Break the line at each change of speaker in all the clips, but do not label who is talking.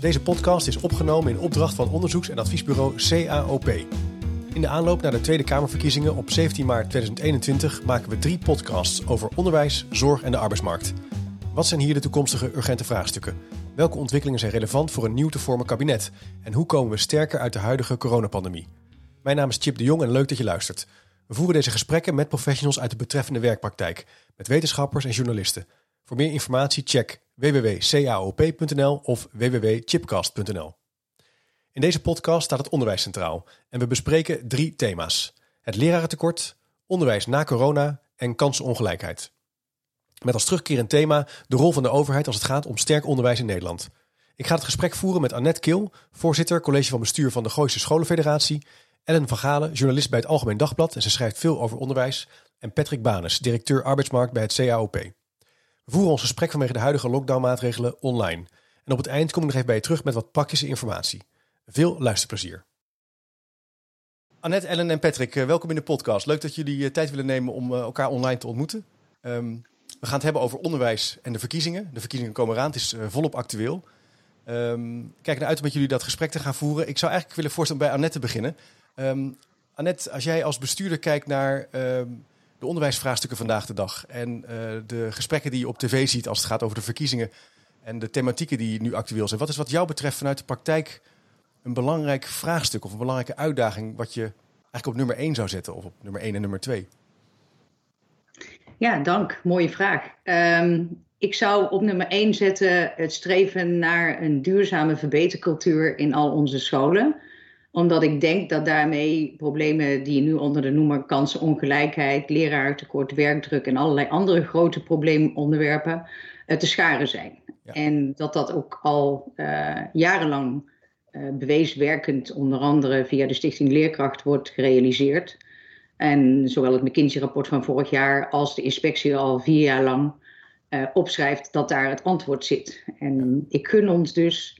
Deze podcast is opgenomen in opdracht van onderzoeks- en adviesbureau CAOP. In de aanloop naar de Tweede Kamerverkiezingen op 17 maart 2021 maken we drie podcasts over onderwijs, zorg en de arbeidsmarkt. Wat zijn hier de toekomstige urgente vraagstukken? Welke ontwikkelingen zijn relevant voor een nieuw te vormen kabinet? En hoe komen we sterker uit de huidige coronapandemie? Mijn naam is Chip de Jong en leuk dat je luistert. We voeren deze gesprekken met professionals uit de betreffende werkpraktijk, met wetenschappers en journalisten. Voor meer informatie check www.caop.nl of www.chipcast.nl. In deze podcast staat het onderwijs centraal en we bespreken drie thema's: het lerarentekort, onderwijs na corona en kansenongelijkheid. Met als terugkerend thema de rol van de overheid als het gaat om sterk onderwijs in Nederland. Ik ga het gesprek voeren met Annette Kil, voorzitter college van bestuur van de Gooise Scholenfederatie, Ellen van Galen, journalist bij het Algemeen Dagblad en ze schrijft veel over onderwijs, en Patrick Banes, directeur arbeidsmarkt bij het CAOP. Voeren ons gesprek vanwege de huidige lockdownmaatregelen online. En op het eind kom ik nog even bij je terug met wat praktische informatie. Veel luisterplezier. Annette, Ellen en Patrick, eh, welkom in de podcast. Leuk dat jullie eh, tijd willen nemen om eh, elkaar online te ontmoeten. Ehm, we gaan het hebben over onderwijs en de verkiezingen. De verkiezingen komen eraan, het is volop actueel. Um, kijk naar uit om met jullie dat gesprek te gaan voeren. Ik zou eigenlijk willen voorstellen bij Annette te beginnen. Um, Annette, als jij als bestuurder kijkt naar de onderwijsvraagstukken vandaag de dag en de gesprekken die je op tv ziet als het gaat over de verkiezingen en de thematieken die nu actueel zijn. Wat is wat jou betreft vanuit de praktijk een belangrijk vraagstuk of een belangrijke uitdaging wat je eigenlijk op nummer 1 zou zetten of op nummer 1 en nummer 2?
Ja, dank. Mooie vraag. Um, ik zou op nummer 1 zetten het streven naar een duurzame verbetercultuur in al onze scholen. Omdat ik denk dat daarmee problemen die je nu onder de noemer kansenongelijkheid, leraartekort, werkdruk en allerlei andere grote probleemonderwerpen uh, te scharen zijn. Ja. En dat dat ook al uh, jarenlang uh, bewezen werkend, onder andere via de Stichting Leerkracht, wordt gerealiseerd. En zowel het McKinsey-rapport van vorig jaar als de inspectie al vier jaar lang uh, opschrijft dat daar het antwoord zit. En ik gun ons dus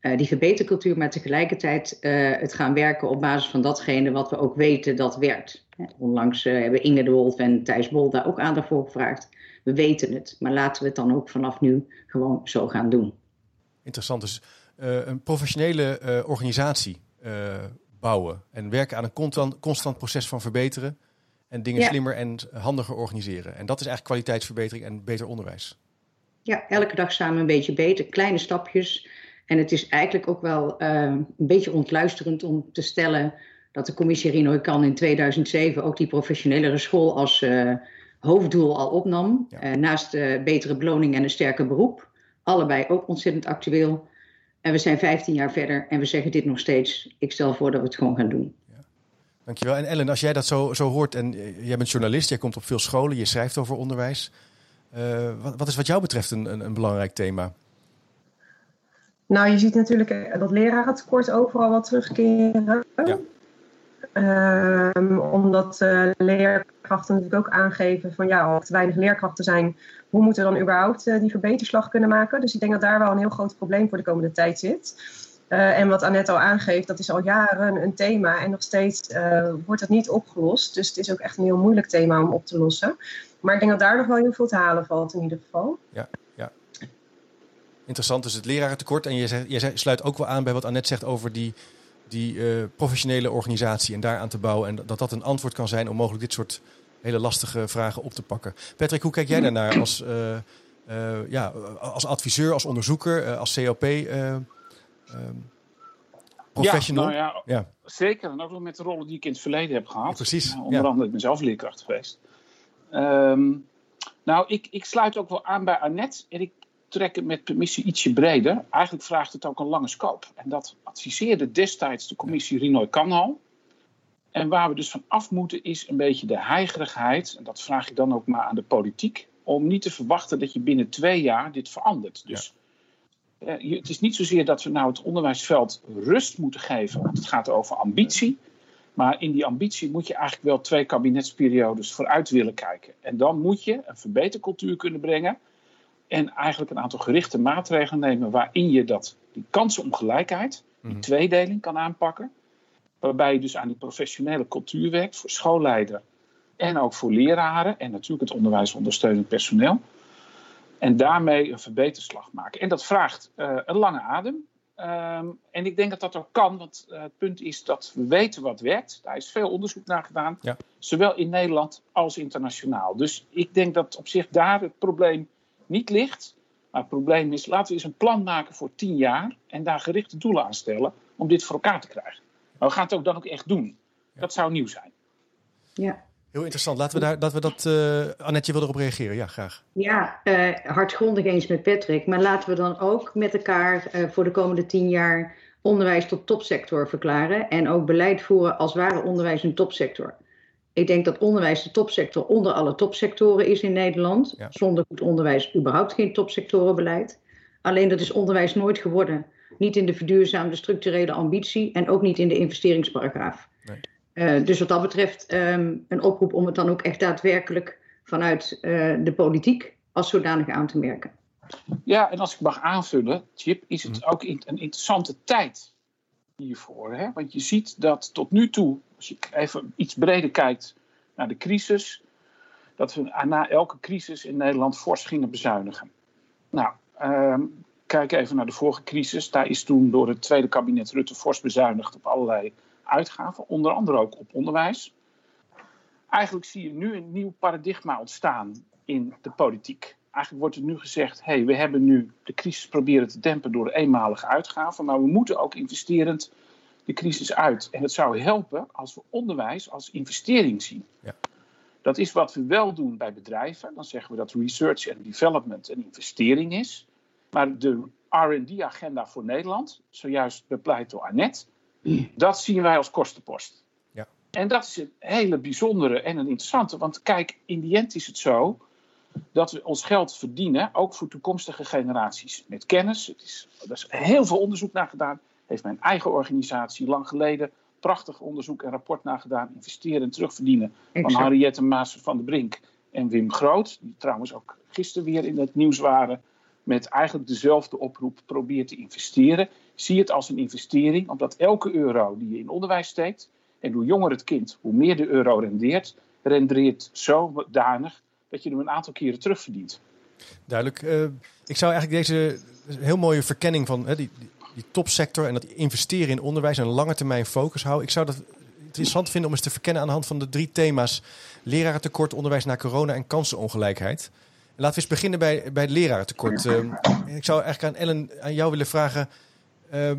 uh, die verbetercultuur, maar tegelijkertijd uh, het gaan werken op basis van datgene wat we ook weten dat werkt. Onlangs hebben Inge de Wolf en Thijs Bol daar ook aandacht voor gevraagd. We weten het, maar laten we het dan ook vanaf nu gewoon zo gaan doen.
Interessant. Dus een professionele organisatie bouwen en werken aan een constant, constant proces van verbeteren en dingen ja. slimmer en handiger organiseren. En dat is eigenlijk kwaliteitsverbetering en beter onderwijs.
Ja, elke dag samen een beetje beter, kleine stapjes. En het is eigenlijk ook wel een beetje ontluisterend om te stellen dat de commissie Rino kan in 2007 ook die professionelere school als hoofddoel al opnam. Ja. naast betere beloning en een sterker beroep. Allebei ook ontzettend actueel. En we zijn 15 jaar verder en we zeggen dit nog steeds. Ik stel voor dat we het gewoon gaan doen. Ja.
Dankjewel. En Ellen, als jij dat zo, zo hoort en jij bent journalist, jij komt op veel scholen, je schrijft over onderwijs. Uh, wat, wat, is wat jou betreft een, een, een, belangrijk thema?
Nou, je ziet natuurlijk dat lerarentekort overal wat terugkeren. Ja. Um, omdat uh, leerkrachten natuurlijk ook aangeven van ja, als er weinig leerkrachten zijn, hoe moeten we dan überhaupt uh, die verbeterslag kunnen maken? Dus ik denk dat daar wel een heel groot probleem voor de komende tijd zit. Uh, en wat Annette al aangeeft, dat is al jaren een thema en nog steeds wordt het niet opgelost. Dus het is ook echt een heel moeilijk thema om op te lossen. Maar ik denk dat daar nog wel heel veel te halen valt in ieder geval.
Ja. Interessant, dus het lerarentekort. En je, je sluit ook wel aan bij wat Annette zegt over die die uh, professionele organisatie en daaraan te bouwen. En dat dat een antwoord kan zijn om mogelijk dit soort hele lastige vragen op te pakken. Patrick, hoe kijk jij daarnaar als, uh, uh, ja, als adviseur, als onderzoeker, als COP? professional?
Ja, nou ja, ja, zeker. En ook nog met de rollen die ik in het verleden heb gehad.
precies.
onder andere, ik ben zelf leerkracht geweest. Um, nou, ik, ik sluit ook wel aan bij Annette. En ik trekken met permissie ietsje breder. Eigenlijk vraagt het ook een lange scope. En dat adviseerde destijds de commissie Rinoy Kanhal. En waar we dus van af moeten is een beetje de heigerigheid. En dat vraag ik dan ook maar aan de politiek. Om niet te verwachten dat je binnen twee jaar dit verandert. Dus ja. eh, het is niet zozeer dat we nou het onderwijsveld rust moeten geven. Want het gaat over ambitie. Maar in die ambitie moet je eigenlijk wel twee kabinetsperiodes vooruit willen kijken. En dan moet je een verbetercultuur kunnen brengen en eigenlijk een aantal gerichte maatregelen nemen waarin je dat, die kansenongelijkheid, die mm. tweedeling kan aanpakken. Waarbij je dus aan die professionele cultuur werkt voor schoolleider en ook voor leraren en natuurlijk het onderwijsondersteunend personeel. En daarmee een verbeterslag maken. En dat vraagt uh, een lange adem. Ehm, en ik denk dat dat ook kan, want uh, het punt is dat we weten wat werkt. Daar is veel onderzoek naar gedaan,
ja.
zowel in Nederland als internationaal. Dus ik denk dat op zich daar het probleem niet ligt. Maar het probleem is, laten we eens een plan maken voor tien jaar en daar gerichte doelen aan stellen om dit voor elkaar te krijgen. Maar we gaan het ook dan ook echt doen. Ja. Dat zou nieuw zijn.
Ja.
Heel interessant. Laten we, daar, dat we dat. Uh, Annette, je wil erop reageren? Ja, graag.
Ja, uh, hardgrondig eens met Patrick. Maar laten we dan ook met elkaar uh, voor de komende tien jaar onderwijs tot topsector verklaren. En ook beleid voeren als ware onderwijs een topsector. Ik denk dat onderwijs de topsector onder alle topsectoren is in Nederland.
Ja.
Zonder goed onderwijs überhaupt geen topsectorenbeleid. Alleen dat is onderwijs nooit geworden. Niet in de verduurzaamde structurele ambitie en ook niet in de investeringsparagraaf.
Nee.
Uh, dus wat dat betreft um, een oproep om het dan ook echt daadwerkelijk vanuit uh, de politiek als zodanig aan te merken.
Ja, en als ik mag aanvullen, Chip, is het ook een interessante tijd hiervoor. Hè? Want je ziet dat tot nu toe, als je even iets breder kijkt naar de crisis, dat we na elke crisis in Nederland fors gingen bezuinigen. Nou, um, kijk even naar de vorige crisis. Daar is toen door het tweede kabinet Rutte fors bezuinigd op allerlei uitgaven, onder andere ook op onderwijs. Eigenlijk zie je nu een nieuw paradigma ontstaan in de politiek. Eigenlijk wordt er nu gezegd: hé, hey, we hebben nu de crisis proberen te dempen door eenmalige uitgaven, maar we moeten ook investerend de crisis uit. En het zou helpen als we onderwijs als investering zien.
Ja.
Dat is wat we wel doen bij bedrijven. Dan zeggen we dat research en development een investering is. Maar de RD-agenda voor Nederland, zojuist bepleit door Annette, dat zien wij als kostenpost.
Ja.
En dat is een hele bijzondere en een interessante. Want kijk, in die end is het zo dat we ons geld verdienen, ook voor toekomstige generaties, met kennis. Het is, er is heel veel onderzoek naar gedaan. Heeft mijn eigen organisatie lang geleden prachtig onderzoek en rapport naar gedaan. Investeren en terugverdienen van Henriette Maas van der Brink en Wim Groot. Die trouwens ook gisteren weer in het nieuws waren. Met eigenlijk dezelfde oproep: probeer te investeren. Zie het als een investering, omdat elke euro die je in onderwijs steekt. en hoe jonger het kind, hoe meer de euro rendeert. rendeert zodanig dat je hem een aantal keren terugverdient.
Duidelijk. Uh, ik zou eigenlijk deze heel mooie verkenning van die, die, topsector en dat investeren in onderwijs en een lange termijn focus houden. Ik zou dat interessant vinden om eens te verkennen aan de hand van de drie thema's: lerarentekort, onderwijs na corona en kansenongelijkheid. En laten we eens beginnen bij, bij het lerarentekort. Uh, ik zou eigenlijk aan Ellen, aan jou willen vragen. Uh,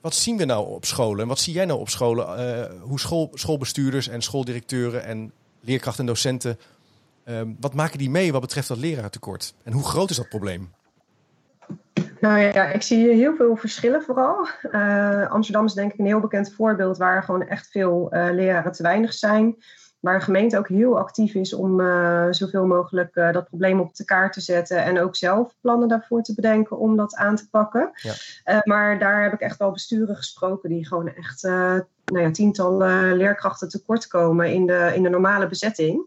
wat zien we nou op scholen en wat zie jij nou op scholen? Uh, hoe school, schoolbestuurders en schooldirecteuren en leerkrachten en docenten Um, wat maken die mee wat betreft dat lerarentekort? En hoe groot is dat probleem?
Nou ja, ik zie heel veel verschillen vooral. Uh, Amsterdam is denk ik een heel bekend voorbeeld waar gewoon echt veel uh, leraren te weinig zijn. Waar een gemeente ook heel actief is om uh, zoveel mogelijk dat probleem op de kaart te zetten. En ook zelf plannen daarvoor te bedenken om dat aan te pakken.
Ja.
maar daar heb ik echt wel besturen gesproken die gewoon echt nou ja, tientallen leerkrachten tekort komen in de, in de normale bezetting.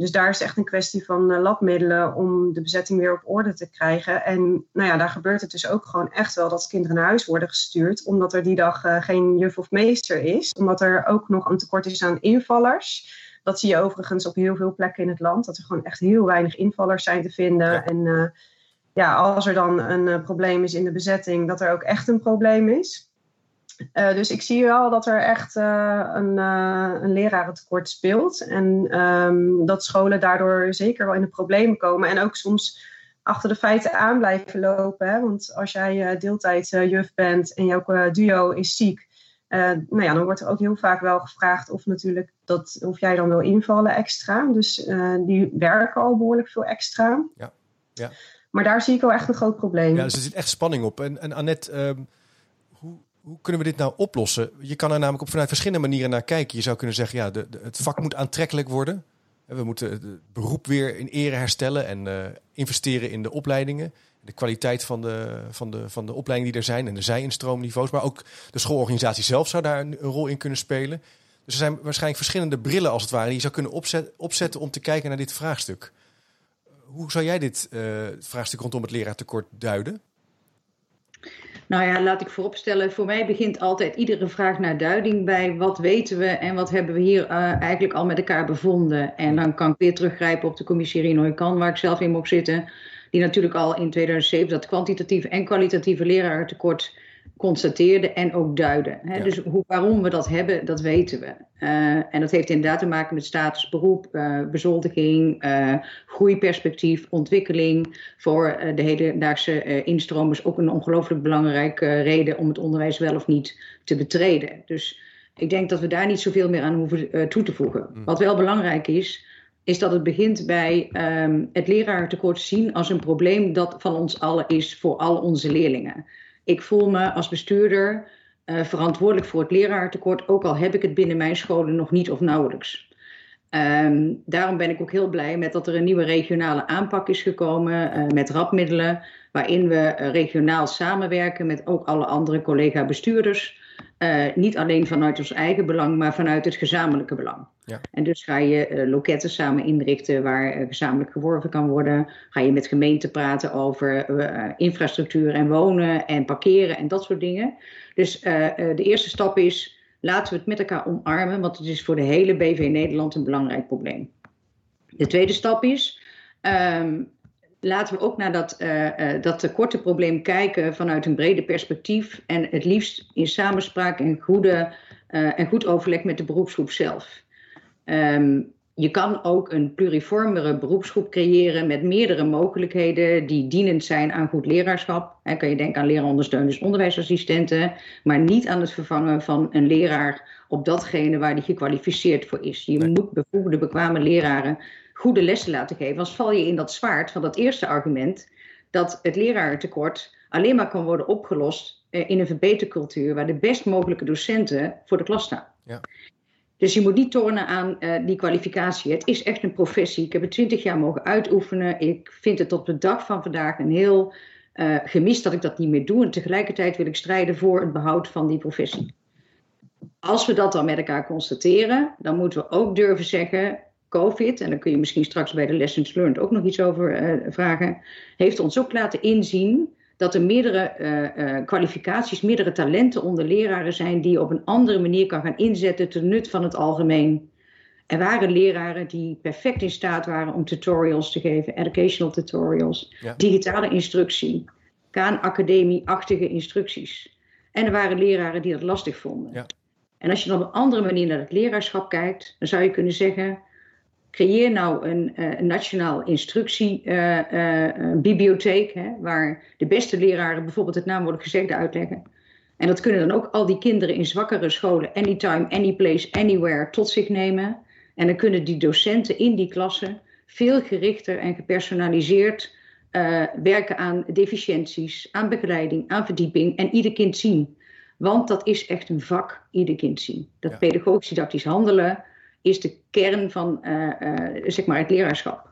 Dus daar is het echt een kwestie van uh, labmiddelen om de bezetting weer op orde te krijgen. En nou ja, daar gebeurt het dus ook gewoon echt wel dat kinderen naar huis worden gestuurd, omdat er die dag uh, geen juf of meester is. Omdat er ook nog een tekort is aan invallers. Dat zie je overigens op heel veel plekken in het land, dat er gewoon echt heel weinig invallers zijn te vinden.
Ja.
En uh, ja, als er dan een probleem is in de bezetting, dat er ook echt een probleem is. Uh, dus ik zie wel dat er echt uh, een, uh, een lerarentekort speelt. En um, dat scholen daardoor zeker wel in de problemen komen. En ook soms achter de feiten aan blijven lopen. Hè? Want als jij deeltijd juf bent en jouw duo is ziek. nou ja, dan wordt er ook heel vaak wel gevraagd of, natuurlijk dat, of jij dan wil invallen extra. Dus die werken al behoorlijk veel extra.
Ja. Ja.
Maar daar zie ik wel echt een groot probleem.
Ja, dus er zit echt spanning op. En, en Annette, um, hoe, kunnen we dit nou oplossen? Je kan er namelijk op vanuit verschillende manieren naar kijken. Je zou kunnen zeggen, ja, de, het vak moet aantrekkelijk worden. We moeten het beroep weer in ere herstellen en uh, investeren in de opleidingen. De kwaliteit van de, van, de, van de opleidingen die er zijn en de zijinstroomniveaus. Maar ook de schoolorganisatie zelf zou daar een, rol in kunnen spelen. Dus er zijn waarschijnlijk verschillende brillen als het ware die je zou kunnen opzet, opzetten om te kijken naar dit vraagstuk. Hoe zou jij dit uh, vraagstuk rondom het leraartekort duiden?
Nou ja, laat ik vooropstellen, voor mij begint altijd iedere vraag naar duiding bij wat weten we en wat hebben we hier uh, eigenlijk al met elkaar bevonden. En dan kan ik weer teruggrijpen op de commissie Rinoy Kan, waar ik zelf in mocht zitten, die natuurlijk al in 2007 dat kwantitatieve en kwalitatieve lerarentekort constateerde en ook duidde. Hè? Dus hoe, waarom we dat hebben, dat weten we. Uh, en dat heeft inderdaad te maken met status, beroep, uh, bezoldiging, uh, groeiperspectief, ontwikkeling. Voor de hedendaagse instromers ook een ongelooflijk belangrijke reden om het onderwijs wel of niet te betreden. Dus ik denk dat we daar niet zoveel meer aan hoeven toe te voegen. Mm. Wat wel belangrijk is, is dat het begint bij um, het leraartekort zien als een probleem dat van ons allen is voor al onze leerlingen. Ik voel me als bestuurder uh, verantwoordelijk voor het leraartekort, ook al heb ik het binnen mijn scholen nog niet of nauwelijks. Um, daarom ben ik ook heel blij met dat er een nieuwe regionale aanpak is gekomen uh, met rapmiddelen, waarin we uh, regionaal samenwerken met ook alle andere collega-bestuurders. Uh, niet alleen vanuit ons eigen belang, maar vanuit het gezamenlijke belang. Ja. En dus ga je uh, loketten samen inrichten waar uh, gezamenlijk geworven kan worden. Ga je met gemeenten praten over infrastructuur en wonen en parkeren en dat soort dingen. Dus de eerste stap is, laten we het met elkaar omarmen, want het is voor de hele BV Nederland een belangrijk probleem. De tweede stap is, um, laten we ook naar dat, uh, dat tekortenprobleem kijken vanuit een breder perspectief. En het liefst in samenspraak en, goede, uh, en goed overleg met de beroepsgroep zelf. Um, je kan ook een pluriformere beroepsgroep creëren met meerdere mogelijkheden die dienend zijn aan goed leraarschap. He, kan je denken aan leraarondersteuners, onderwijsassistenten, maar niet aan het vervangen van een leraar op datgene waar die gekwalificeerd voor is. Je nee. moet bevoegde, bekwame leraren goede lessen laten geven. Anders val je in dat zwaard van dat eerste argument dat het lerarentekort alleen maar kan worden opgelost eh, in een verbetercultuur waar de best mogelijke docenten voor de klas staan. Ja. Dus je moet niet tornen aan uh, die kwalificatie. Het is echt een professie. Ik heb het twintig jaar mogen uitoefenen. Ik vind het tot de dag van vandaag een heel uh, gemis dat ik dat niet meer doe. En tegelijkertijd wil ik strijden voor het behoud van die professie. Als we dat dan met elkaar constateren, dan moeten we ook durven zeggen: COVID, en daar kun je misschien straks bij de Lessons Learned ook nog iets over uh, vragen, heeft ons ook laten inzien dat er meerdere uh, uh, kwalificaties, meerdere talenten onder leraren zijn die je op een andere manier kan gaan inzetten ten nut van het algemeen. Er waren leraren die perfect in staat waren om tutorials te geven, educational tutorials, ja. digitale instructie, Kaan-academie-achtige instructies. En er waren leraren die dat lastig vonden. Ja. En als je dan op een andere manier naar het leraarschap kijkt, dan zou je kunnen zeggen: creëer nou een, een nationaal instructiebibliotheek, uh, uh, waar de beste leraren bijvoorbeeld het naamwoord gezegde uitleggen. En dat kunnen dan ook al die kinderen in zwakkere scholen, anytime, anyplace, anywhere, tot zich nemen. En dan kunnen die docenten in die klassen veel gerichter en gepersonaliseerd werken aan deficiënties, aan begeleiding, aan verdieping en ieder kind zien. Want dat is echt een vak, ieder kind zien. Dat ja. pedagogisch didactisch handelen, is de kern van uh, uh, zeg maar het leraarschap.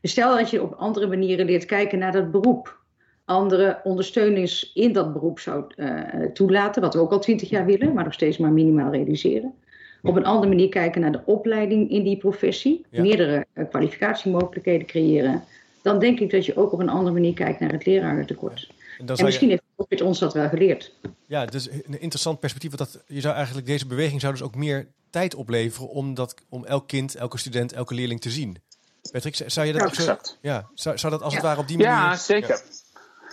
Dus stel dat je op andere manieren leert kijken naar dat beroep. Andere ondersteunings in dat beroep zou uh, toelaten, wat we ook al twintig jaar willen, maar nog steeds maar minimaal realiseren. Op een andere manier kijken naar de opleiding in die professie, ja. meerdere kwalificatiemogelijkheden creëren. Dan denk ik dat je ook op een andere manier kijkt naar het lerarentekort. En, en misschien je... heeft COVID ons dat wel geleerd.
Ja, dus een interessant perspectief. Want dat, je zou eigenlijk deze beweging zou dus ook meer tijd opleveren om, dat, om elk kind, elke student, elke leerling te zien. Patrick, zou je dat
ja,
ook zo, ja, zou, zou dat als ja. het ware op die manier...
Ja, zeker. Ja,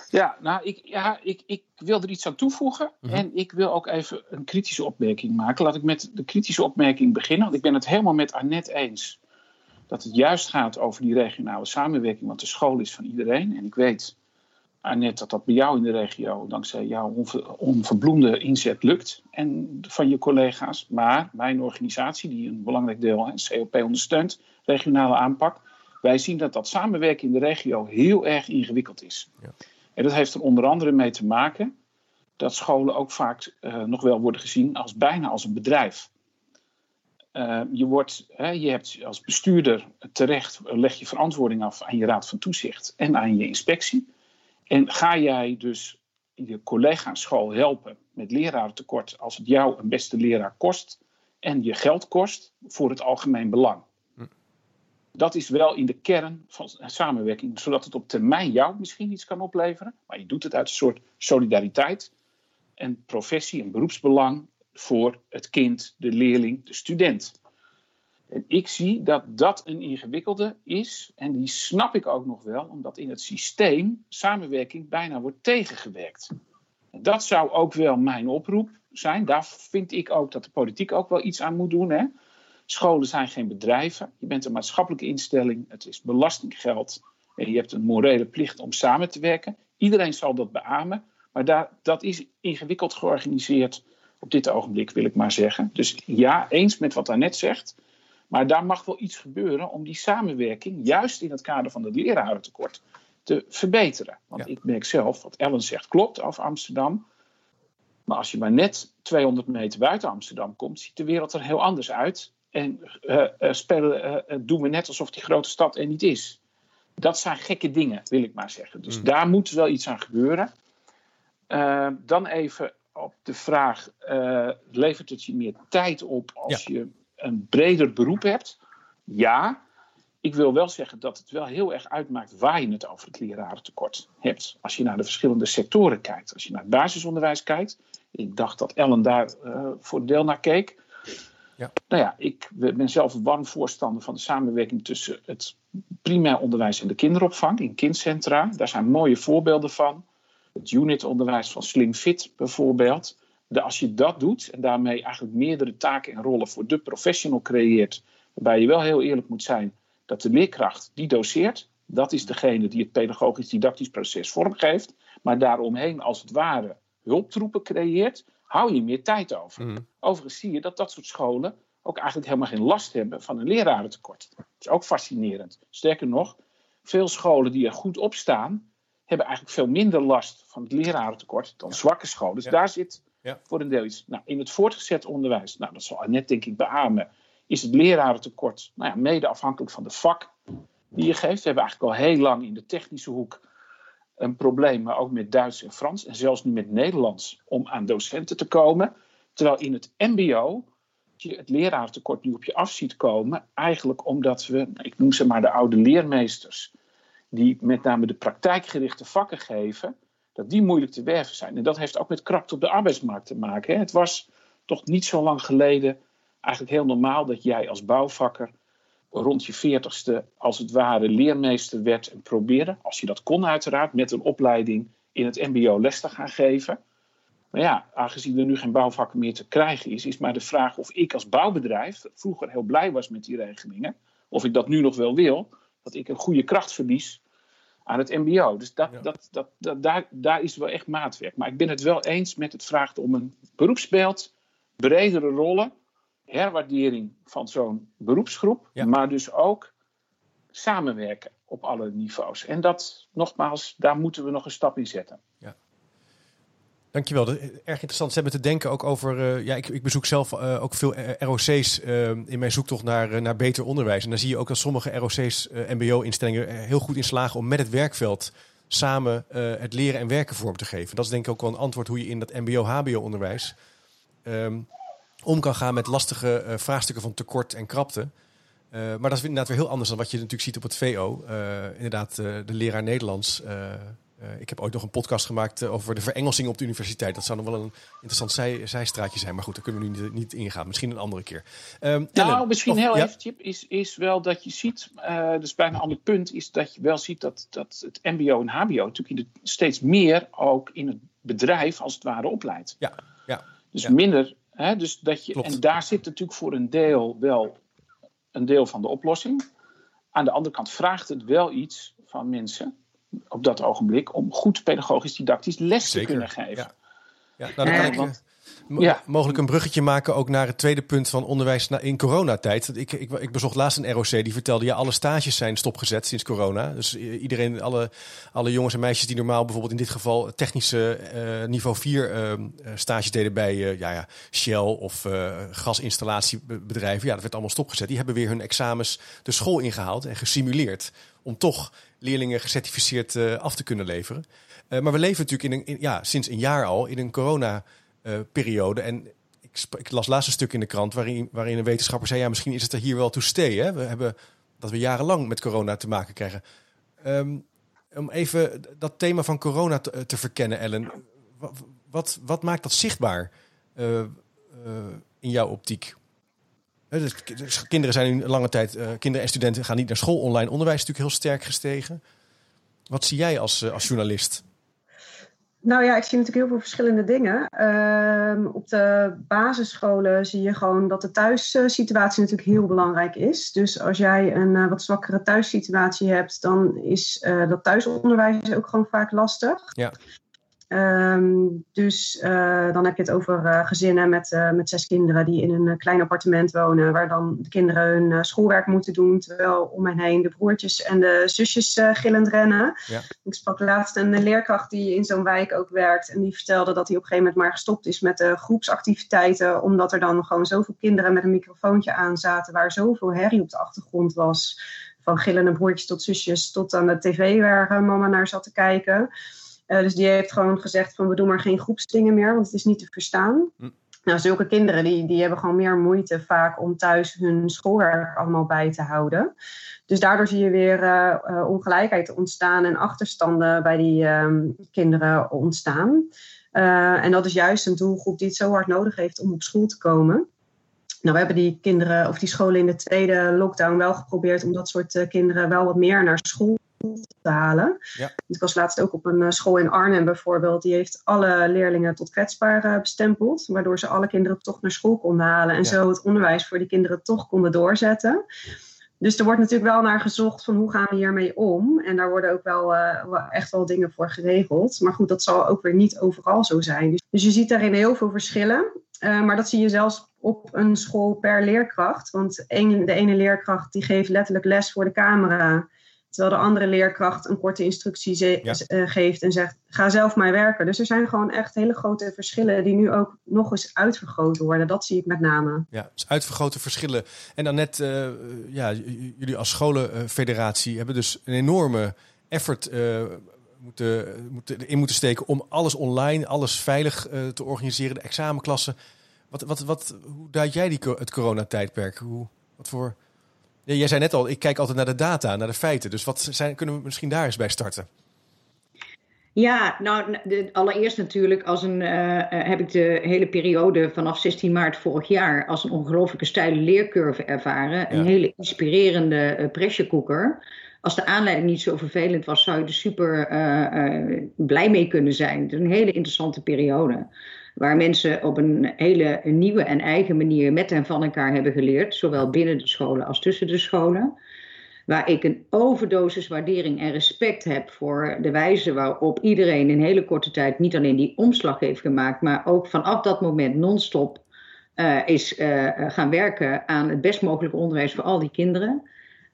ja nou, ik, ja, ik, ik wil er iets aan toevoegen. Mm -hmm. En ik wil ook even een kritische opmerking maken. Laat ik met de kritische opmerking beginnen. Want ik ben het helemaal met Annette eens. Dat het juist gaat over die regionale samenwerking. Want de school is van iedereen. En ik weet Annette, dat dat bij jou in de regio, dankzij jouw onver, onverbloemde inzet, lukt. En van je collega's. Maar mijn organisatie, die een belangrijk deel en COP ondersteunt, regionale aanpak. Wij zien dat dat samenwerken in de regio heel erg ingewikkeld is. Ja. En dat heeft er onder andere mee te maken dat scholen ook vaak uh, nog wel worden gezien als bijna als een bedrijf. Uh, je, wordt, hè, je hebt als bestuurder terecht, leg je verantwoording af aan je raad van toezicht en aan je inspectie. En ga jij dus je collega school helpen met lerarentekort als het jou een beste leraar kost en je geld kost voor het algemeen belang? Hm. Dat is wel in de kern van samenwerking, zodat het op termijn jou misschien iets kan opleveren, maar je doet het uit een soort solidariteit en professie en beroepsbelang voor het kind, de leerling, de student. En ik zie dat dat een ingewikkelde is. En die snap ik ook nog wel, omdat in het systeem samenwerking bijna wordt tegengewerkt. Dat zou ook wel mijn oproep zijn. Daar vind ik ook dat de politiek ook wel iets aan moet doen. Hè? Scholen zijn geen bedrijven. Je bent een maatschappelijke instelling. Het is belastinggeld. En je hebt een morele plicht om samen te werken. Iedereen zal dat beamen. Maar daar, dat is ingewikkeld georganiseerd op dit ogenblik, wil ik maar zeggen. Dus ja, eens met wat net zegt. Maar daar mag wel iets gebeuren om die samenwerking, juist in het kader van het lerarentekort, te verbeteren. Want ik merk zelf, wat Ellen zegt, klopt over Amsterdam. Maar als je maar net 200 meter buiten Amsterdam komt, ziet de wereld er heel anders uit. En uh, uh, spelen, uh, doen we net alsof die grote stad er niet is. Dat zijn gekke dingen, wil ik maar zeggen. Dus mm. daar moet wel iets aan gebeuren. dan even op de vraag: levert het je meer tijd op als je een breder beroep hebt? Ja. Ik wil wel zeggen dat het wel heel erg uitmaakt waar je het over het lerarentekort hebt. Als je naar de verschillende sectoren kijkt. Als je naar het basisonderwijs kijkt. Ik dacht dat Ellen daar voor deel naar keek ja. Nou ja, ik ben zelf een warm voorstander van de samenwerking tussen het primair onderwijs en de kinderopvang in kindcentra. Daar zijn mooie voorbeelden van. Het unitonderwijs van Slim Fit bijvoorbeeld. De, als je dat doet en daarmee eigenlijk meerdere taken en rollen voor de professional creëert, waarbij je wel heel eerlijk moet zijn dat de leerkracht die doseert, dat is degene die het pedagogisch-didactisch proces vormgeeft, maar daaromheen als het ware hulptroepen creëert, hou je meer tijd over. Mm. Overigens zie je dat dat soort scholen ook eigenlijk helemaal geen last hebben van een lerarentekort. Dat is ook fascinerend. Sterker nog, veel scholen die er goed op staan, hebben eigenlijk veel minder last van het lerarentekort dan zwakke scholen. Dus daar zit ja. voor een deel iets. Nou, in het voortgezet onderwijs, nou, dat zal net denk ik beamen, is het lerarentekort nou ja, mede afhankelijk van de vak die je geeft. We hebben eigenlijk al heel lang in de technische hoek een probleem, maar ook met Duits en Frans en zelfs nu met Nederlands om aan docenten te komen. Terwijl in het MBO je het leraartekort nu op je af ziet komen, eigenlijk omdat we, ik noem ze maar de oude leermeesters, die met name de praktijkgerichte vakken geven, dat die moeilijk te werven zijn. En dat heeft ook met krapte op de arbeidsmarkt te maken. Hè. Het was toch niet zo lang geleden eigenlijk heel normaal dat jij als bouwvakker rond je veertigste als het ware leermeester werd en probeerde, als je dat kon uiteraard, met een opleiding in het mbo les te gaan geven. Maar ja, aangezien er nu geen bouwvakken meer te krijgen is, is maar de vraag of ik als bouwbedrijf vroeger heel blij was met die regelingen, of ik dat nu nog wel wil, dat ik een goede kracht verlies aan het mbo. Dus dat, dat, dat, dat, daar, daar is wel echt maatwerk. Maar ik ben het wel eens met het vraagt om een beroepsbeeld, bredere rollen, herwaardering van zo'n beroepsgroep, maar dus ook samenwerken op alle niveaus. En dat, nogmaals, daar moeten we nog een stap in zetten.
Ja. Dankjewel. Erg interessant. Ze hebben te denken ook over. Uh, ja, ik, ik, bezoek zelf uh, ook veel ROC's uh, in mijn zoektocht naar, naar beter onderwijs. En dan zie je ook dat sommige ROC's, MBO-instellingen, heel goed in slagen om met het werkveld samen het leren en werken vorm te geven. Dat is denk ik ook wel een antwoord hoe je in dat MBO-HBO-onderwijs um, om kan gaan met lastige vraagstukken van tekort en krapte. Maar dat is inderdaad weer heel anders dan wat je natuurlijk ziet op het VO. Eh, inderdaad, de leraar Nederlands. Ik heb ooit nog een podcast gemaakt over de verengelsing op de universiteit. Dat zou nog wel een interessant zij, zijstraatje zijn. Maar goed, daar kunnen we nu niet, niet ingaan. Misschien een andere keer.
Um, nou, misschien heel ja? even, Chip, is, is wel dat je ziet... dus bijna een ander punt is dat je wel ziet dat, dat het mbo en hbo... natuurlijk steeds meer ook in het bedrijf als het ware opleidt.
Ja, ja.
Dus minder dus dat je, en daar zit natuurlijk voor een deel wel een deel van de oplossing. Aan de andere kant vraagt het wel iets van mensen op dat ogenblik om goed pedagogisch didactisch les te kunnen geven. Ja,
ja nou, dan kan ik, want, ja. mogelijk een bruggetje maken ook naar het tweede punt van onderwijs in coronatijd. Ik, ik, ik bezocht laatst een ROC die vertelde ja, alle stages zijn stopgezet sinds corona. Dus iedereen, alle, alle jongens en meisjes die normaal bijvoorbeeld in dit geval technische uh, niveau 4 uh, ehm, stages deden bij uh, ja, ja, Shell of uh, gasinstallatiebedrijven, ja, dat werd allemaal stopgezet. Die hebben weer hun examens de school ingehaald en gesimuleerd om toch leerlingen gecertificeerd af te kunnen leveren. maar we leven natuurlijk in een, ja, sinds een jaar al in een corona uh, periode. En ik, ik, las laatst een stuk in de krant waarin, waarin een wetenschapper zei: ja, misschien is het er hier wel to stay. Hè? We hebben dat we jarenlang met corona te maken krijgen. Um, om even dat thema van corona te, eh, verkennen, Ellen. Wat, wat, wat, maakt dat zichtbaar in jouw optiek? Dus, dus, kinderen zijn nu lange tijd, kinderen en studenten gaan niet naar school. Online onderwijs is natuurlijk heel sterk gestegen. Wat zie jij als, als journalist?
Nou ja, ik zie natuurlijk heel veel verschillende dingen. Ehm, op de basisscholen zie je gewoon dat de thuissituatie natuurlijk heel belangrijk is. Dus als jij een uh, wat zwakkere thuissituatie hebt, dan is uh, dat thuisonderwijs ook gewoon vaak lastig.
Ja.
Um, dus uh, dan heb je het over uh, gezinnen met, uh, met zes kinderen die in een klein appartement wonen, waar dan de kinderen hun schoolwerk moeten doen, terwijl om hen heen de broertjes en de zusjes gillend rennen.
Ja.
Ik sprak laatst een leerkracht die in zo'n wijk ook werkt en die vertelde dat hij op een gegeven moment maar gestopt is met de groepsactiviteiten, omdat er dan gewoon zoveel kinderen met een microfoontje aan zaten, waar zoveel herrie op de achtergrond was. Van gillende broertjes tot zusjes, tot aan de tv waar mama naar zat te kijken. Uh, dus die heeft gewoon gezegd van we doen maar geen groepsdingen meer, want het is niet te verstaan.
Hm.
Nou, zulke kinderen die, die hebben gewoon meer moeite vaak om thuis hun schoolwerk allemaal bij te houden. Dus daardoor zie je weer uh, uh, ongelijkheid ontstaan en achterstanden bij die kinderen ontstaan. en dat is juist een doelgroep die het zo hard nodig heeft om op school te komen. Nou, we hebben die kinderen of die scholen in de tweede lockdown wel geprobeerd om dat soort kinderen wel wat meer naar school te halen.
Ja.
Ik was laatst ook op een uh, school in Arnhem bijvoorbeeld. Die heeft alle leerlingen tot kwetsbaar uh, bestempeld. Waardoor ze alle kinderen toch naar school konden halen. En
Ja.
zo het onderwijs voor die kinderen toch konden doorzetten. Dus er wordt natuurlijk wel naar gezocht van hoe gaan we hiermee om. En daar worden ook wel, uh, wel echt wel dingen voor geregeld. Maar goed, dat zal ook weer niet overal zo zijn. Dus, dus je ziet daarin heel veel verschillen. Uh, maar dat zie je zelfs op een school per leerkracht. Want een, de ene leerkracht die geeft letterlijk les voor de camera. Terwijl de andere leerkracht een korte instructie ze-
Ja.
uh, geeft en zegt: ga zelf maar werken. Dus er zijn gewoon echt hele grote verschillen die nu ook nog eens uitvergroot worden. Dat zie ik met name.
Ja, dus uitvergrote verschillen. En dan net, uh, ja, j- jullie als scholenfederatie hebben dus een enorme effort uh, moeten, moeten, in moeten steken om alles online, alles veilig te organiseren, de examenklassen. Wat, wat, wat, hoe duid jij die, het coronatijdperk? Hoe, wat voor... Ja, jij zei net al, ik kijk altijd naar de data, naar de feiten. Dus wat zijn, kunnen we misschien daar eens bij starten?
Ja, nou, de, allereerst natuurlijk als een, uh, heb ik de hele periode vanaf 16 maart vorig jaar als een ongelooflijke steile leercurve ervaren.
Ja.
Een hele inspirerende uh, Als de aanleiding niet zo vervelend was, zou je er super uh, blij mee kunnen zijn. Het is een hele interessante periode. Waar mensen op een hele nieuwe en eigen manier met en van elkaar hebben geleerd. Zowel binnen de scholen als tussen de scholen waar ik een overdosis waardering en respect heb voor de wijze waarop iedereen in hele korte tijd niet alleen die omslag heeft gemaakt, maar ook vanaf dat moment non-stop uh, is gaan werken aan het best mogelijke onderwijs voor al die kinderen.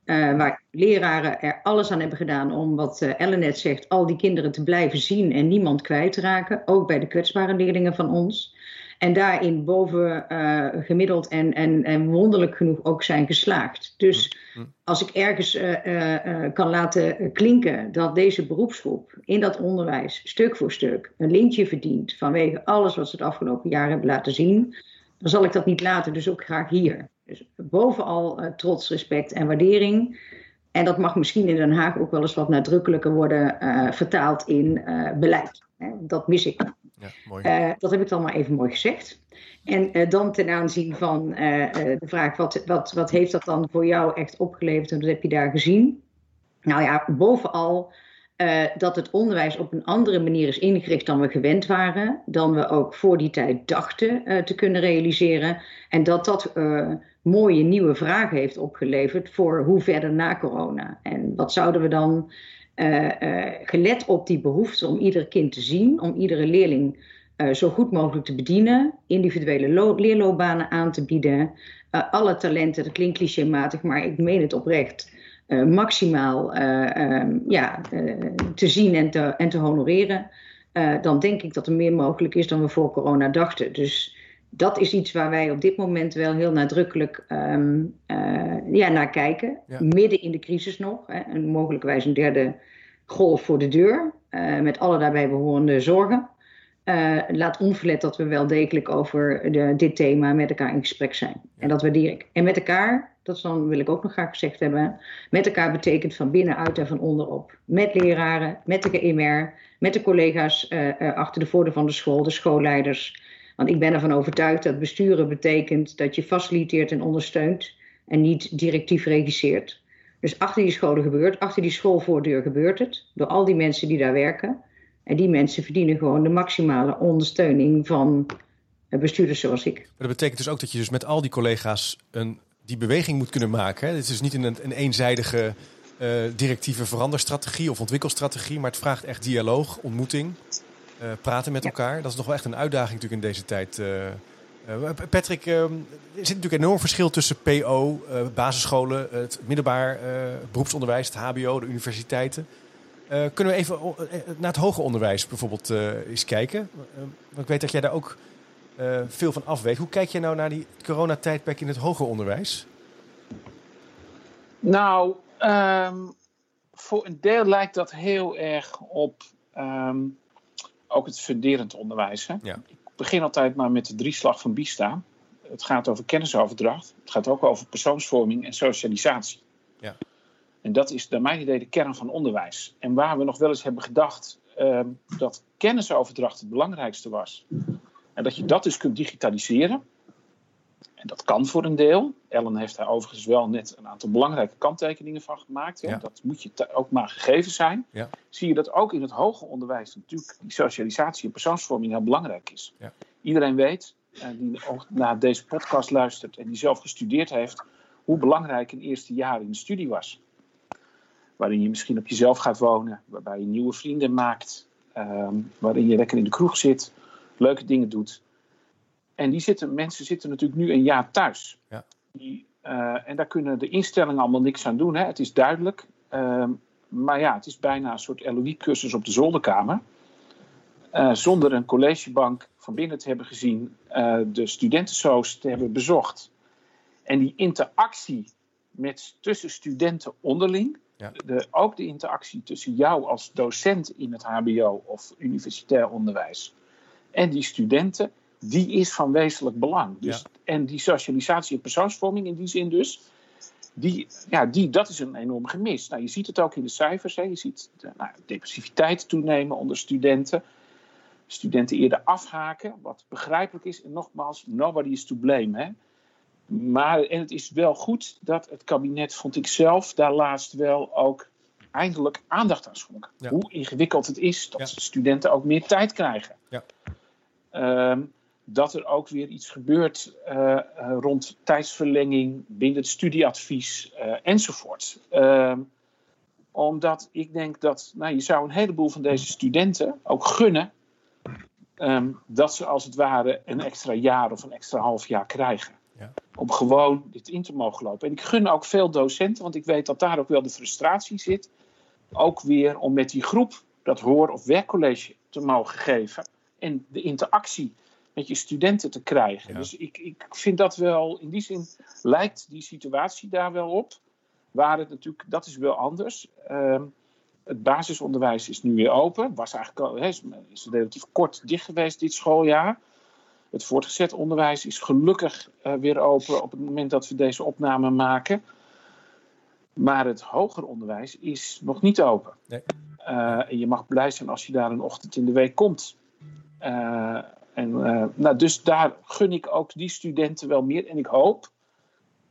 Uh, waar leraren er alles aan hebben gedaan om, wat Ellen net zegt, al die kinderen te blijven zien en niemand kwijtraken. Ook bij de kwetsbare leerlingen van ons. En daarin boven uh, gemiddeld en, en, en wonderlijk genoeg ook zijn geslaagd. Dus als ik ergens uh, uh, kan laten klinken dat deze beroepsgroep in dat onderwijs stuk voor stuk een lintje verdient vanwege alles wat ze het afgelopen jaar hebben laten zien, dan zal ik dat niet laten, dus ook graag hier. Dus bovenal trots, respect en waardering. En dat mag misschien in Den Haag ook wel eens wat nadrukkelijker worden vertaald in beleid. Dat mis ik.
Ja, mooi.
Dat heb ik dan maar even mooi gezegd. En dan ten aanzien van de vraag, wat, wat, wat heeft dat dan voor jou echt opgeleverd en wat heb je daar gezien? Nou ja, bovenal dat het onderwijs op een andere manier is ingericht dan we gewend waren. Dan we ook voor die tijd dachten te kunnen realiseren. En dat dat mooie nieuwe vragen heeft opgeleverd voor hoe verder na corona. En wat zouden we dan gelet op die behoefte om ieder kind te zien, om iedere leerling zo goed mogelijk te bedienen, individuele leerloopbanen aan te bieden, alle talenten, dat klinkt clichématig, maar ik meen het oprecht, maximaal um, ja, te zien en te, en te honoreren, dan denk ik dat er meer mogelijk is dan we voor corona dachten. Dus dat is iets waar wij op dit moment wel heel nadrukkelijk um, uh, ja, naar kijken.
Ja.
Midden in de crisis nog. Hè, en mogelijkwijs een derde golf voor de deur. Met alle daarbij behorende zorgen. Uh, laat onverlet dat we wel degelijk over de, dit thema met elkaar in gesprek zijn. En dat waardeer ik. En met elkaar, dat dan wil ik ook nog graag gezegd hebben. Met elkaar betekent van binnenuit en van onderop. Met leraren, met de GMR, met de collega's achter de voordeur van de school, de schoolleiders. Want ik ben ervan overtuigd dat besturen betekent dat je faciliteert en ondersteunt en niet directief regisseert. Dus achter die scholen gebeurt, achter die schoolvoordeur gebeurt het, door al die mensen die daar werken. En die mensen verdienen gewoon de maximale ondersteuning van bestuurders zoals ik. Maar
dat betekent dus ook dat je dus met al die collega's een, die beweging moet kunnen maken. Het is dus niet een, een eenzijdige uh, directieve veranderstrategie of ontwikkelstrategie, maar het vraagt echt dialoog, ontmoeting, uh, praten met elkaar. Dat is nog wel echt een uitdaging natuurlijk in deze tijd. Uh, Patrick, er zit natuurlijk een enorm verschil tussen PO, basisscholen, het middelbaar beroepsonderwijs, het HBO, de universiteiten. kunnen we even naar het hoger onderwijs bijvoorbeeld eens kijken? want ik weet dat jij daar ook veel van af weet. Hoe kijk je nou naar die coronatijdperk in het hoger onderwijs?
Nou, Ehm, voor een deel lijkt dat heel erg op ehm, ook het funderend onderwijs. Hè? Ja. Ik begin altijd maar met de drieslag van Bista. Het gaat over kennisoverdracht. Het gaat ook over persoonsvorming en socialisatie. Ja. En dat is naar mijn idee de kern van onderwijs. En waar we nog wel eens hebben gedacht ehm, dat kennisoverdracht het belangrijkste was. En dat je dat dus kunt digitaliseren. En dat kan voor een deel. Ellen heeft daar overigens wel net een aantal belangrijke kanttekeningen van gemaakt. Hè. Dat moet je ook maar gegeven zijn. Ja. Zie je dat ook in het hoger onderwijs natuurlijk die socialisatie en persoonsvorming heel belangrijk is. Ja. Iedereen weet, uh, die naar deze podcast luistert en die zelf gestudeerd heeft, hoe belangrijk een eerste jaar in de studie was. Waarin je misschien op jezelf gaat wonen, waarbij je nieuwe vrienden maakt, ehm, waarin je lekker in de kroeg zit, leuke dingen doet. En die zitten, mensen zitten natuurlijk nu een jaar thuis. Ja. Die, uh, en daar kunnen de instellingen allemaal niks aan doen. Hè. Het is duidelijk. Uh, maar ja, het is bijna een soort LOE-cursus op de zolderkamer. Uh, zonder een collegebank van binnen te hebben gezien, uh, de studentensoos te hebben bezocht. En die interactie met, tussen studenten onderling, ja. de, ook de interactie tussen jou als docent in het HBO of universitair onderwijs en die studenten, die is van wezenlijk belang. Dus, En die socialisatie en persoonsvorming in die zin dus, die, ja, die, dat is een enorm gemis. Nou, je ziet het ook in de cijfers. Hè. Je ziet de, nou, depressiviteit toenemen onder studenten. Studenten eerder afhaken, wat begrijpelijk is. En nogmaals, nobody is to blame. Hè. Maar en het is wel goed dat het kabinet, vond ik zelf, daar laatst wel ook eindelijk aandacht aan schonk. Hoe ingewikkeld het is dat studenten ook meer tijd krijgen. Ja. Ehm, dat er ook weer iets gebeurt uh, rond tijdsverlenging binnen het studieadvies uh, enzovoort. Ehm, omdat ik denk dat nou, je zou een heleboel van deze studenten ook gunnen um, dat ze als het ware een extra jaar of een extra half jaar krijgen. Ja. Om gewoon dit in te mogen lopen. En ik gun ook veel docenten, want ik weet dat daar ook wel de frustratie zit. Ook weer om met die groep dat hoor- of werkcollege te mogen geven. En de interactie met je studenten te krijgen. Dus ik, ik vind dat wel, in die zin lijkt die situatie daar wel op. Waar het natuurlijk, dat is wel anders. Uh, het basisonderwijs is nu weer open. Was eigenlijk al, he, is relatief kort dicht geweest dit schooljaar. Het voortgezet onderwijs is gelukkig uh, weer open op het moment dat we deze opname maken. Maar het hoger onderwijs is nog niet open. Nee. Uh, en je mag blij zijn als je daar een ochtend in de week komt. Uh, en, uh, nou, dus daar gun ik ook die studenten wel meer. En ik hoop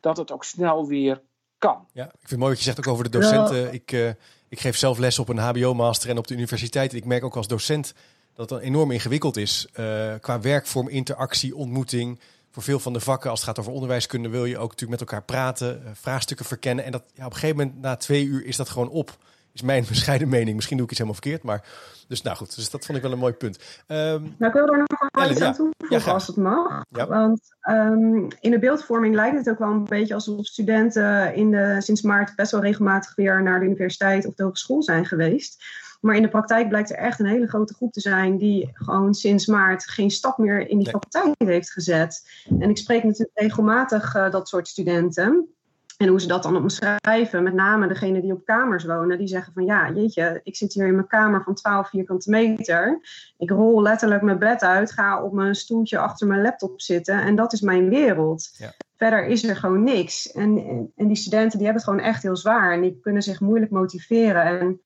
dat het ook snel weer kan.
Ja, ik vind het mooi wat je zegt ook over de docenten. Ik, uh, ik geef zelf les op een HBO-master en op de universiteit. Ik merk ook als docent dat het enorm ingewikkeld is. Uh, qua werkvorm, interactie, ontmoeting. Voor veel van de vakken, als het gaat over onderwijskunde, wil je ook natuurlijk met elkaar praten, vraagstukken verkennen. En dat, ja, op een gegeven moment, na twee uur, is dat gewoon op is mijn bescheiden mening. Misschien doe ik iets helemaal verkeerd, maar... Dus nou goed, dus dat vond ik wel een mooi punt.
Um, nou, ik wil er nog wel iets aan toevoegen als het mag. Want um, in de beeldvorming lijkt het ook wel een beetje alsof studenten in de, sinds maart best wel regelmatig weer naar de universiteit of de hogeschool zijn geweest. Maar in de praktijk blijkt er echt een hele grote groep te zijn die gewoon sinds maart geen stap meer in die faculteit heeft gezet. En ik spreek natuurlijk regelmatig uh, dat soort studenten. En hoe ze dat dan omschrijven, met name degene die op kamers wonen, die zeggen van ja, jeetje, ik zit hier in mijn kamer van 12 vierkante meter. Ik rol letterlijk mijn bed uit, ga op mijn stoeltje achter mijn laptop zitten en dat is mijn wereld. Ja. Verder is er gewoon niks. En, en die studenten die hebben het gewoon echt heel zwaar en die kunnen zich moeilijk motiveren. En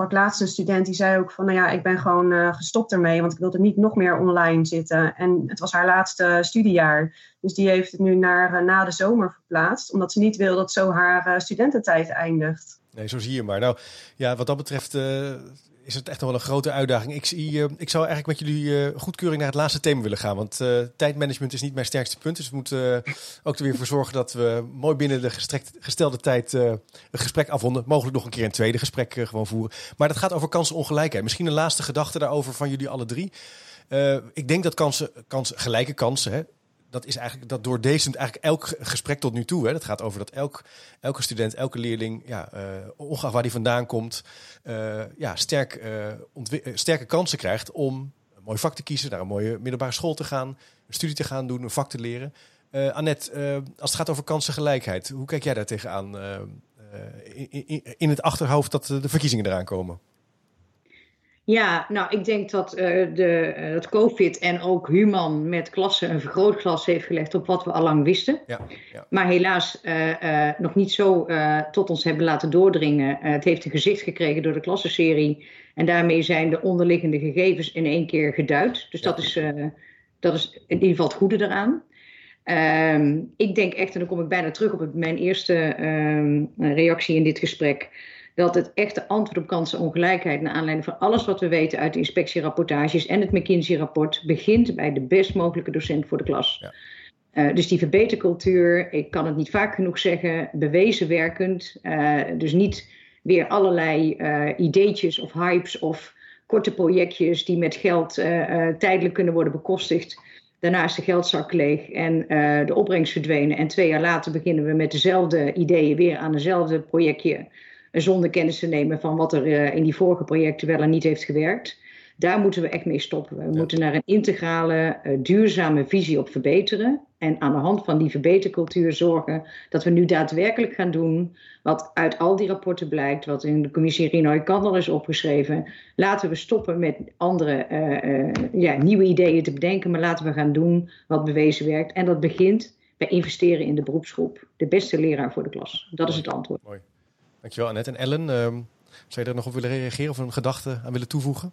sprak laatst een student die zei ook van, nou ja, ik ben gewoon uh, gestopt ermee, want ik wilde niet nog meer online zitten. En het was haar laatste studiejaar. Dus die heeft het nu naar uh, na de zomer verplaatst, omdat ze niet wil dat zo haar studententijd eindigt.
Nee, zo zie je maar. Nou, ja, wat dat betreft is het echt nog wel een grote uitdaging. Ik, zie, ik zou eigenlijk met jullie goedkeuring naar het laatste thema willen gaan. Want tijdmanagement is niet mijn sterkste punt. Dus we moeten ook er weer voor zorgen dat we mooi binnen de gestelde tijd een gesprek afronden. Mogelijk nog een keer een tweede gesprek gewoon voeren. Maar dat gaat over kansenongelijkheid. Misschien een laatste gedachte daarover van jullie alle drie. ik denk dat kansen, kansen gelijke kansen, hè, dat is eigenlijk dat door deze eigenlijk elk gesprek tot nu toe. Hè, dat gaat over dat elk, elke student, elke leerling, ja, uh, ongeacht waar die vandaan komt, uh, ja, sterk, uh, sterke kansen krijgt om een mooi vak te kiezen, naar een mooie middelbare school te gaan, een studie te gaan doen, een vak te leren. Annette, als het gaat over kansengelijkheid, hoe kijk jij daar tegenaan in het achterhoofd dat de verkiezingen eraan komen?
Ja, nou, ik denk dat, uh, de, uh, dat COVID en ook Human met klassen een vergrootglas heeft gelegd op wat we al lang wisten. Ja, ja. Maar helaas uh, nog niet zo tot ons hebben laten doordringen. het heeft een gezicht gekregen door de klassenserie. En daarmee zijn de onderliggende gegevens in één keer geduid. Dus dat, is, dat is in ieder geval het goede eraan. Ehm, ik denk echt, en dan kom ik bijna terug op mijn eerste ehm, reactie in dit gesprek dat het echte antwoord op kansenongelijkheid, naar aanleiding van alles wat we weten uit de inspectierapportages en het McKinsey-rapport, begint bij de best mogelijke docent voor de klas. Ja. Uh, dus die verbetercultuur, ik kan het niet vaak genoeg zeggen, bewezen werkend. Uh, dus niet weer allerlei uh, ideetjes of hypes of korte projectjes die met geld tijdelijk kunnen worden bekostigd. Daarna is de geldzak leeg en de opbrengst verdwenen. En twee jaar later beginnen we met dezelfde ideeën weer aan dezelfde projectje zonder kennis te nemen van wat er uh, in die vorige projecten wel en niet heeft gewerkt. Daar moeten we echt mee stoppen. We moeten naar een integrale, uh, duurzame visie op verbeteren. En aan de hand van die verbetercultuur zorgen dat we nu daadwerkelijk gaan doen wat uit al die rapporten blijkt, wat in de commissie Rinoy Kandel is opgeschreven. Laten we stoppen met andere uh, ja, nieuwe ideeën te bedenken, maar laten we gaan doen wat bewezen werkt. En dat begint bij investeren in de beroepsgroep. De beste leraar voor de klas. Dat is het antwoord. Mooi.
Dankjewel Annette. En Ellen, um, zou je er nog op willen reageren of een gedachte aan willen toevoegen?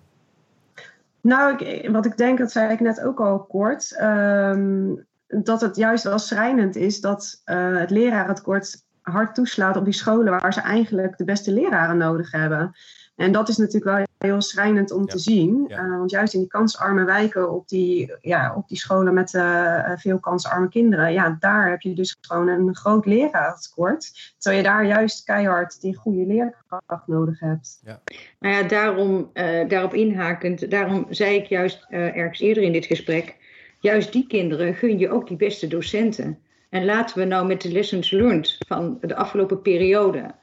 Nou, ik, wat ik denk, dat zei ik net ook al kort, um, dat het juist wel schrijnend is dat uh, het lerarentekort hard toeslaat op die scholen waar ze eigenlijk de beste leraren nodig hebben. En dat is natuurlijk wel heel schrijnend om te zien. Uh, want juist in die kansarme wijken, op die, ja, op die scholen met uh, veel kansarme kinderen, ja, daar heb je dus gewoon een groot leraartekort. Terwijl je daar juist keihard die goede leerkracht nodig hebt.
Ja. Nou ja, daarom, uh, daarop inhakend, daarom zei ik juist ergens eerder in dit gesprek, juist die kinderen gun je ook die beste docenten. En laten we nou met de lessons learned van de afgelopen periode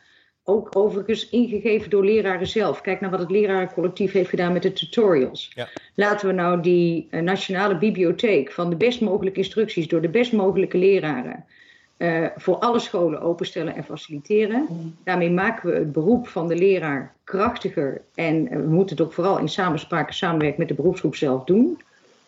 ook overigens ingegeven door leraren zelf. Kijk naar wat het lerarencollectief heeft gedaan met de tutorials. Ja. Laten we nou die uh, nationale bibliotheek van de best mogelijke instructies door de best mogelijke leraren uh, voor alle scholen openstellen en faciliteren. Daarmee maken we het beroep van de leraar krachtiger. En uh, we moeten het ook vooral in samenspraak en samenwerking met de beroepsgroep zelf doen.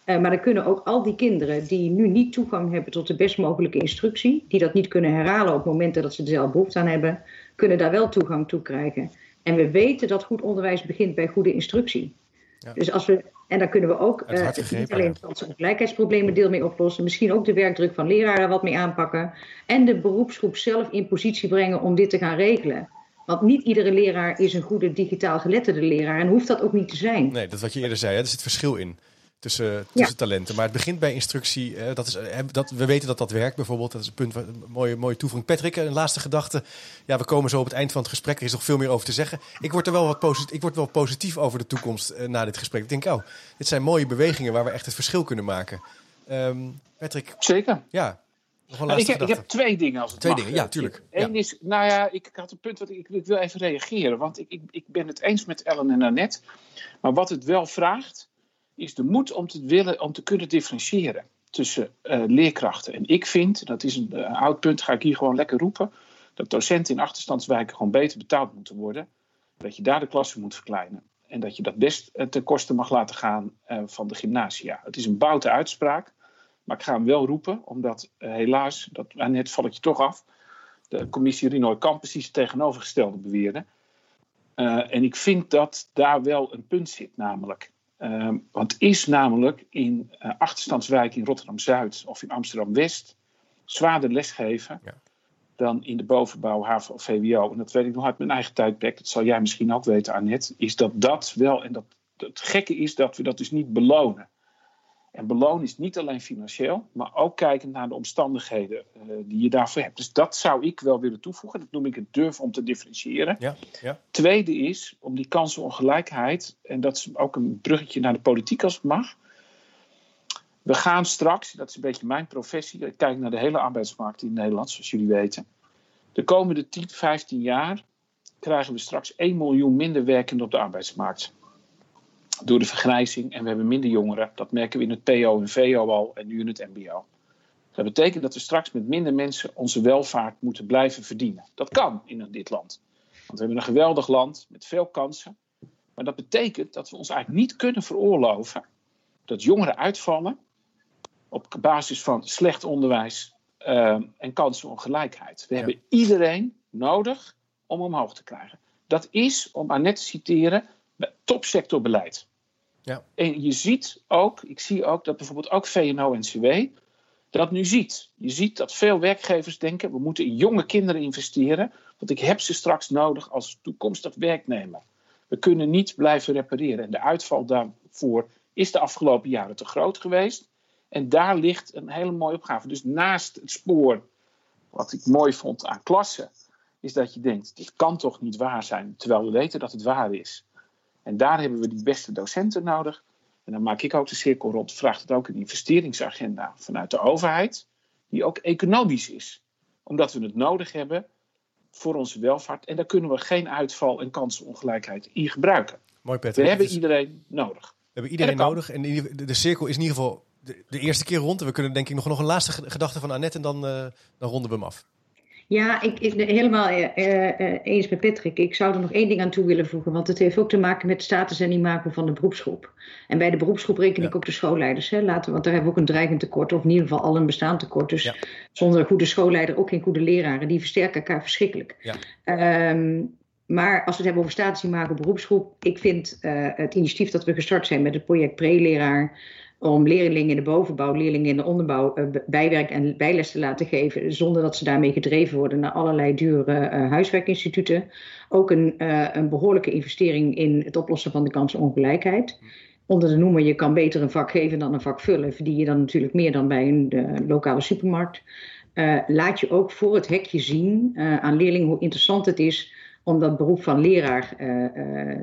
maar dan kunnen ook al die kinderen die nu niet toegang hebben tot de best mogelijke instructie, die dat niet kunnen herhalen op momenten dat ze er zelf behoefte aan hebben, kunnen daar wel toegang toe krijgen. En we weten dat goed onderwijs begint bij goede instructie. Ja. Dus als we, en daar kunnen we ook uh, niet alleen de gelijkheidsproblemen deel mee oplossen, misschien ook de werkdruk van leraren wat mee aanpakken. En de beroepsgroep zelf in positie brengen om dit te gaan regelen. Want niet iedere leraar is een goede digitaal geletterde leraar en hoeft dat ook niet te zijn.
Nee, dat wat je eerder zei, hè? er zit verschil in tussen, tussen talenten. Maar het begint bij instructie. Eh, dat is, eh, dat, we weten dat dat werkt bijvoorbeeld. Dat is een punt, een mooie, mooie toevoeging. Patrick, een laatste gedachte. Ja, we komen zo op het eind van het gesprek. Er is nog veel meer over te zeggen. Ik word er wel wat positief, ik word wel positief over de toekomst uh, na dit gesprek. Ik denk, oh, dit zijn mooie bewegingen waar we echt het verschil kunnen maken. Um, Patrick.
Zeker.
Ja.
Nog een laatste ik, ik, heb twee dingen als het
Twee
mag.
dingen, ja, tuurlijk.
Eén is, nou ja, ik, had een punt wat ik, ik wil even reageren. Want ik, ik, ik ben het eens met Ellen en Annette. Maar wat het wel vraagt, is de moed om te, willen, om te kunnen differentiëren tussen uh, leerkrachten. En ik vind, dat is een uh, oud punt, ga ik hier gewoon lekker roepen, dat docenten in achterstandswijken gewoon beter betaald moeten worden. Dat je daar de klassen moet verkleinen. En dat je dat best uh, ten koste mag laten gaan van de gymnasia. Het is een boute uitspraak, maar ik ga hem wel roepen, omdat helaas, dat, net val ik je toch af, de commissie Rinoy Kamp precies het tegenovergestelde beweerde. en ik vind dat daar wel een punt zit, namelijk Um, want is namelijk in uh, achterstandswijk in Rotterdam Zuid of in Amsterdam West zwaarder lesgeven ja. dan in de bovenbouw, HAVO of VWO. En dat weet ik nog uit mijn eigen tijdperk. Dat zal jij misschien ook weten, Annette. Is dat dat wel, en dat, het gekke is dat we dat dus niet belonen. En belonen is niet alleen financieel, maar ook kijkend naar de omstandigheden uh, die je daarvoor hebt. Dus dat zou ik wel willen toevoegen. Dat noem ik het durf om te differentiëren.
Ja, ja.
Tweede is om die kansenongelijkheid, en dat is ook een bruggetje naar de politiek als het mag. We gaan straks, dat is een beetje mijn professie, ik kijk naar de hele arbeidsmarkt in Nederland, zoals jullie weten. De komende 10, 15 jaar krijgen we straks 1 miljoen minder werkenden op de arbeidsmarkt door de vergrijzing en we hebben minder jongeren. Dat merken we in het PO en VO al en nu in het MBO. Dat betekent dat we straks met minder mensen onze welvaart moeten blijven verdienen. Dat kan in dit land. Want we hebben een geweldig land met veel kansen. Maar dat betekent dat we ons eigenlijk niet kunnen veroorloven dat jongeren uitvallen op basis van slecht onderwijs uh, en kansenongelijkheid. We hebben iedereen nodig om omhoog te krijgen. Dat is, om net te citeren, topsectorbeleid. Ja. En je ziet ook, ik zie ook dat bijvoorbeeld ook VNO-NCW dat nu ziet. Je ziet dat veel werkgevers denken, we moeten in jonge kinderen investeren, want ik heb ze straks nodig als toekomstig werknemer. We kunnen niet blijven repareren. En de uitval daarvoor is de afgelopen jaren te groot geweest. En daar ligt een hele mooie opgave. Dus naast het spoor, wat ik mooi vond aan klassen, is dat je denkt, dit kan toch niet waar zijn, terwijl we weten dat het waar is. En daar hebben we die beste docenten nodig. En dan maak ik ook de cirkel rond. Vraagt het ook een investeringsagenda vanuit de overheid, die ook economisch is. Omdat we het nodig hebben voor onze welvaart. En daar kunnen we geen uitval en kansenongelijkheid in gebruiken.
Mooi, Peter.
We hebben iedereen nodig.
We hebben iedereen nodig. En de cirkel is in ieder geval de, eerste keer rond. En we kunnen denk ik nog, nog een laatste gedachte van Annette en dan, uh, dan ronden we hem af.
Ja, ik, ik helemaal uh, eens met Patrick. Ik zou er nog één ding aan toe willen voegen, want het heeft ook te maken met status en imago van de beroepsgroep. En bij de beroepsgroep reken ik ook de schoolleiders, hè, laten, want daar hebben we ook een dreigend tekort, of in ieder geval al een bestaand tekort. Dus zonder een goede schoolleider ook geen goede leraren, die versterken elkaar verschrikkelijk. Ja. Um, maar als we het hebben over status imago beroepsgroep, ik vind uh, het initiatief dat we gestart zijn met het project Pre-leraar om leerlingen in de bovenbouw, leerlingen in de onderbouw uh, bijwerk en bijles te laten geven, zonder dat ze daarmee gedreven worden naar allerlei dure uh, huiswerkinstituten. Ook een, uh, een behoorlijke investering in het oplossen van de kansenongelijkheid. Onder de noemer, je kan beter een vak geven dan een vak vullen, verdien je dan natuurlijk meer dan bij een lokale supermarkt. laat je ook voor het hekje zien aan leerlingen hoe interessant het is om dat beroep van leraar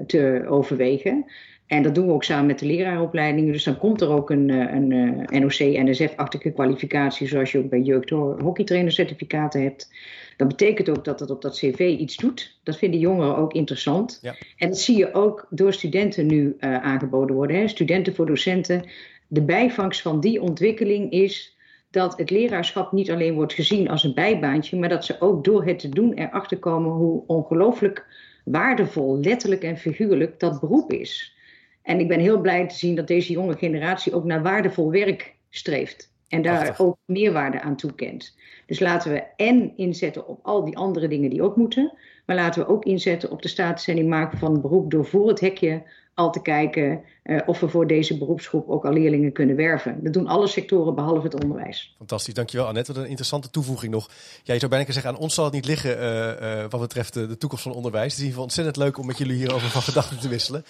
te overwegen. En dat doen we ook samen met de leraaropleidingen. Dus dan komt er ook een, eh, een, een eh, NOC-NSF-achtige kwalificatie, zoals je ook bij jeugd hockeytrainercertificaten hebt. Dat betekent ook dat het op dat cv iets doet. Dat vinden jongeren ook interessant. Ja. En dat zie je ook door studenten nu uh, aangeboden worden. Hè. Studenten voor docenten. De bijvangst van die ontwikkeling is dat het leraarschap niet alleen wordt gezien als een bijbaantje, maar dat ze ook door het te doen erachter komen hoe ongelooflijk waardevol, letterlijk en figuurlijk, dat beroep is. En ik ben heel blij te zien dat deze jonge generatie ook naar waardevol werk streeft. En daar ook meerwaarde aan toekent. Dus laten we en inzetten op al die andere dingen die ook moeten. Maar laten we ook inzetten op de en maken van beroep door voor het hekje al te kijken uh, of we voor deze beroepsgroep ook al leerlingen kunnen werven. Dat doen alle sectoren behalve het onderwijs.
Fantastisch, dankjewel Annette. Wat een interessante toevoeging nog. Ja, je zou bijna zeggen, aan ons zal het niet liggen uh, uh, wat betreft de, toekomst van onderwijs. Het is in ieder geval ontzettend leuk om met jullie hierover van gedachten te wisselen.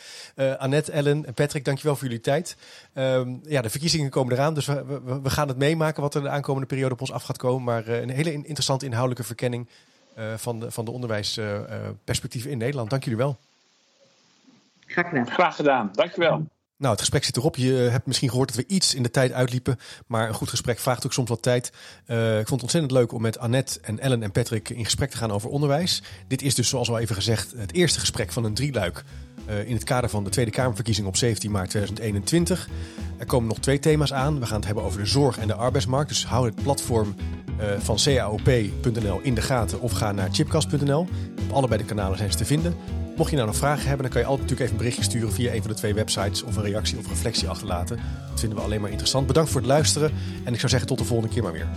Annette, Ellen en Patrick, dankjewel voor jullie tijd. Um, ja, de verkiezingen komen eraan, dus we, gaan het meemaken wat er de aankomende periode op ons af gaat komen. Maar een hele interessante inhoudelijke verkenning van, de, van de onderwijsperspectieven in Nederland. Dank jullie wel.
Graag gedaan.
Graag gedaan, dankjewel.
Nou, het gesprek zit erop. Je hebt misschien gehoord dat we iets in de tijd uitliepen. Maar een goed gesprek vraagt ook soms wat tijd. Uh, ik vond het ontzettend leuk om met Annette en Ellen en Patrick in gesprek te gaan over onderwijs. Dit is dus, zoals al even gezegd, het eerste gesprek van een drieluik. Uh, in het kader van de Tweede Kamerverkiezing op 17 maart 2021. Er komen nog twee thema's aan. We gaan het hebben over de zorg en de arbeidsmarkt. Dus hou het platform uh, van caop.nl in de gaten of ga naar chipcast.nl. Op allebei de kanalen zijn ze te vinden. Mocht je nou nog vragen hebben, dan kan je altijd natuurlijk even een berichtje sturen via een van de twee websites of een reactie of reflectie achterlaten. Dat vinden we alleen maar interessant. Bedankt voor het luisteren en ik zou zeggen tot de volgende keer maar weer.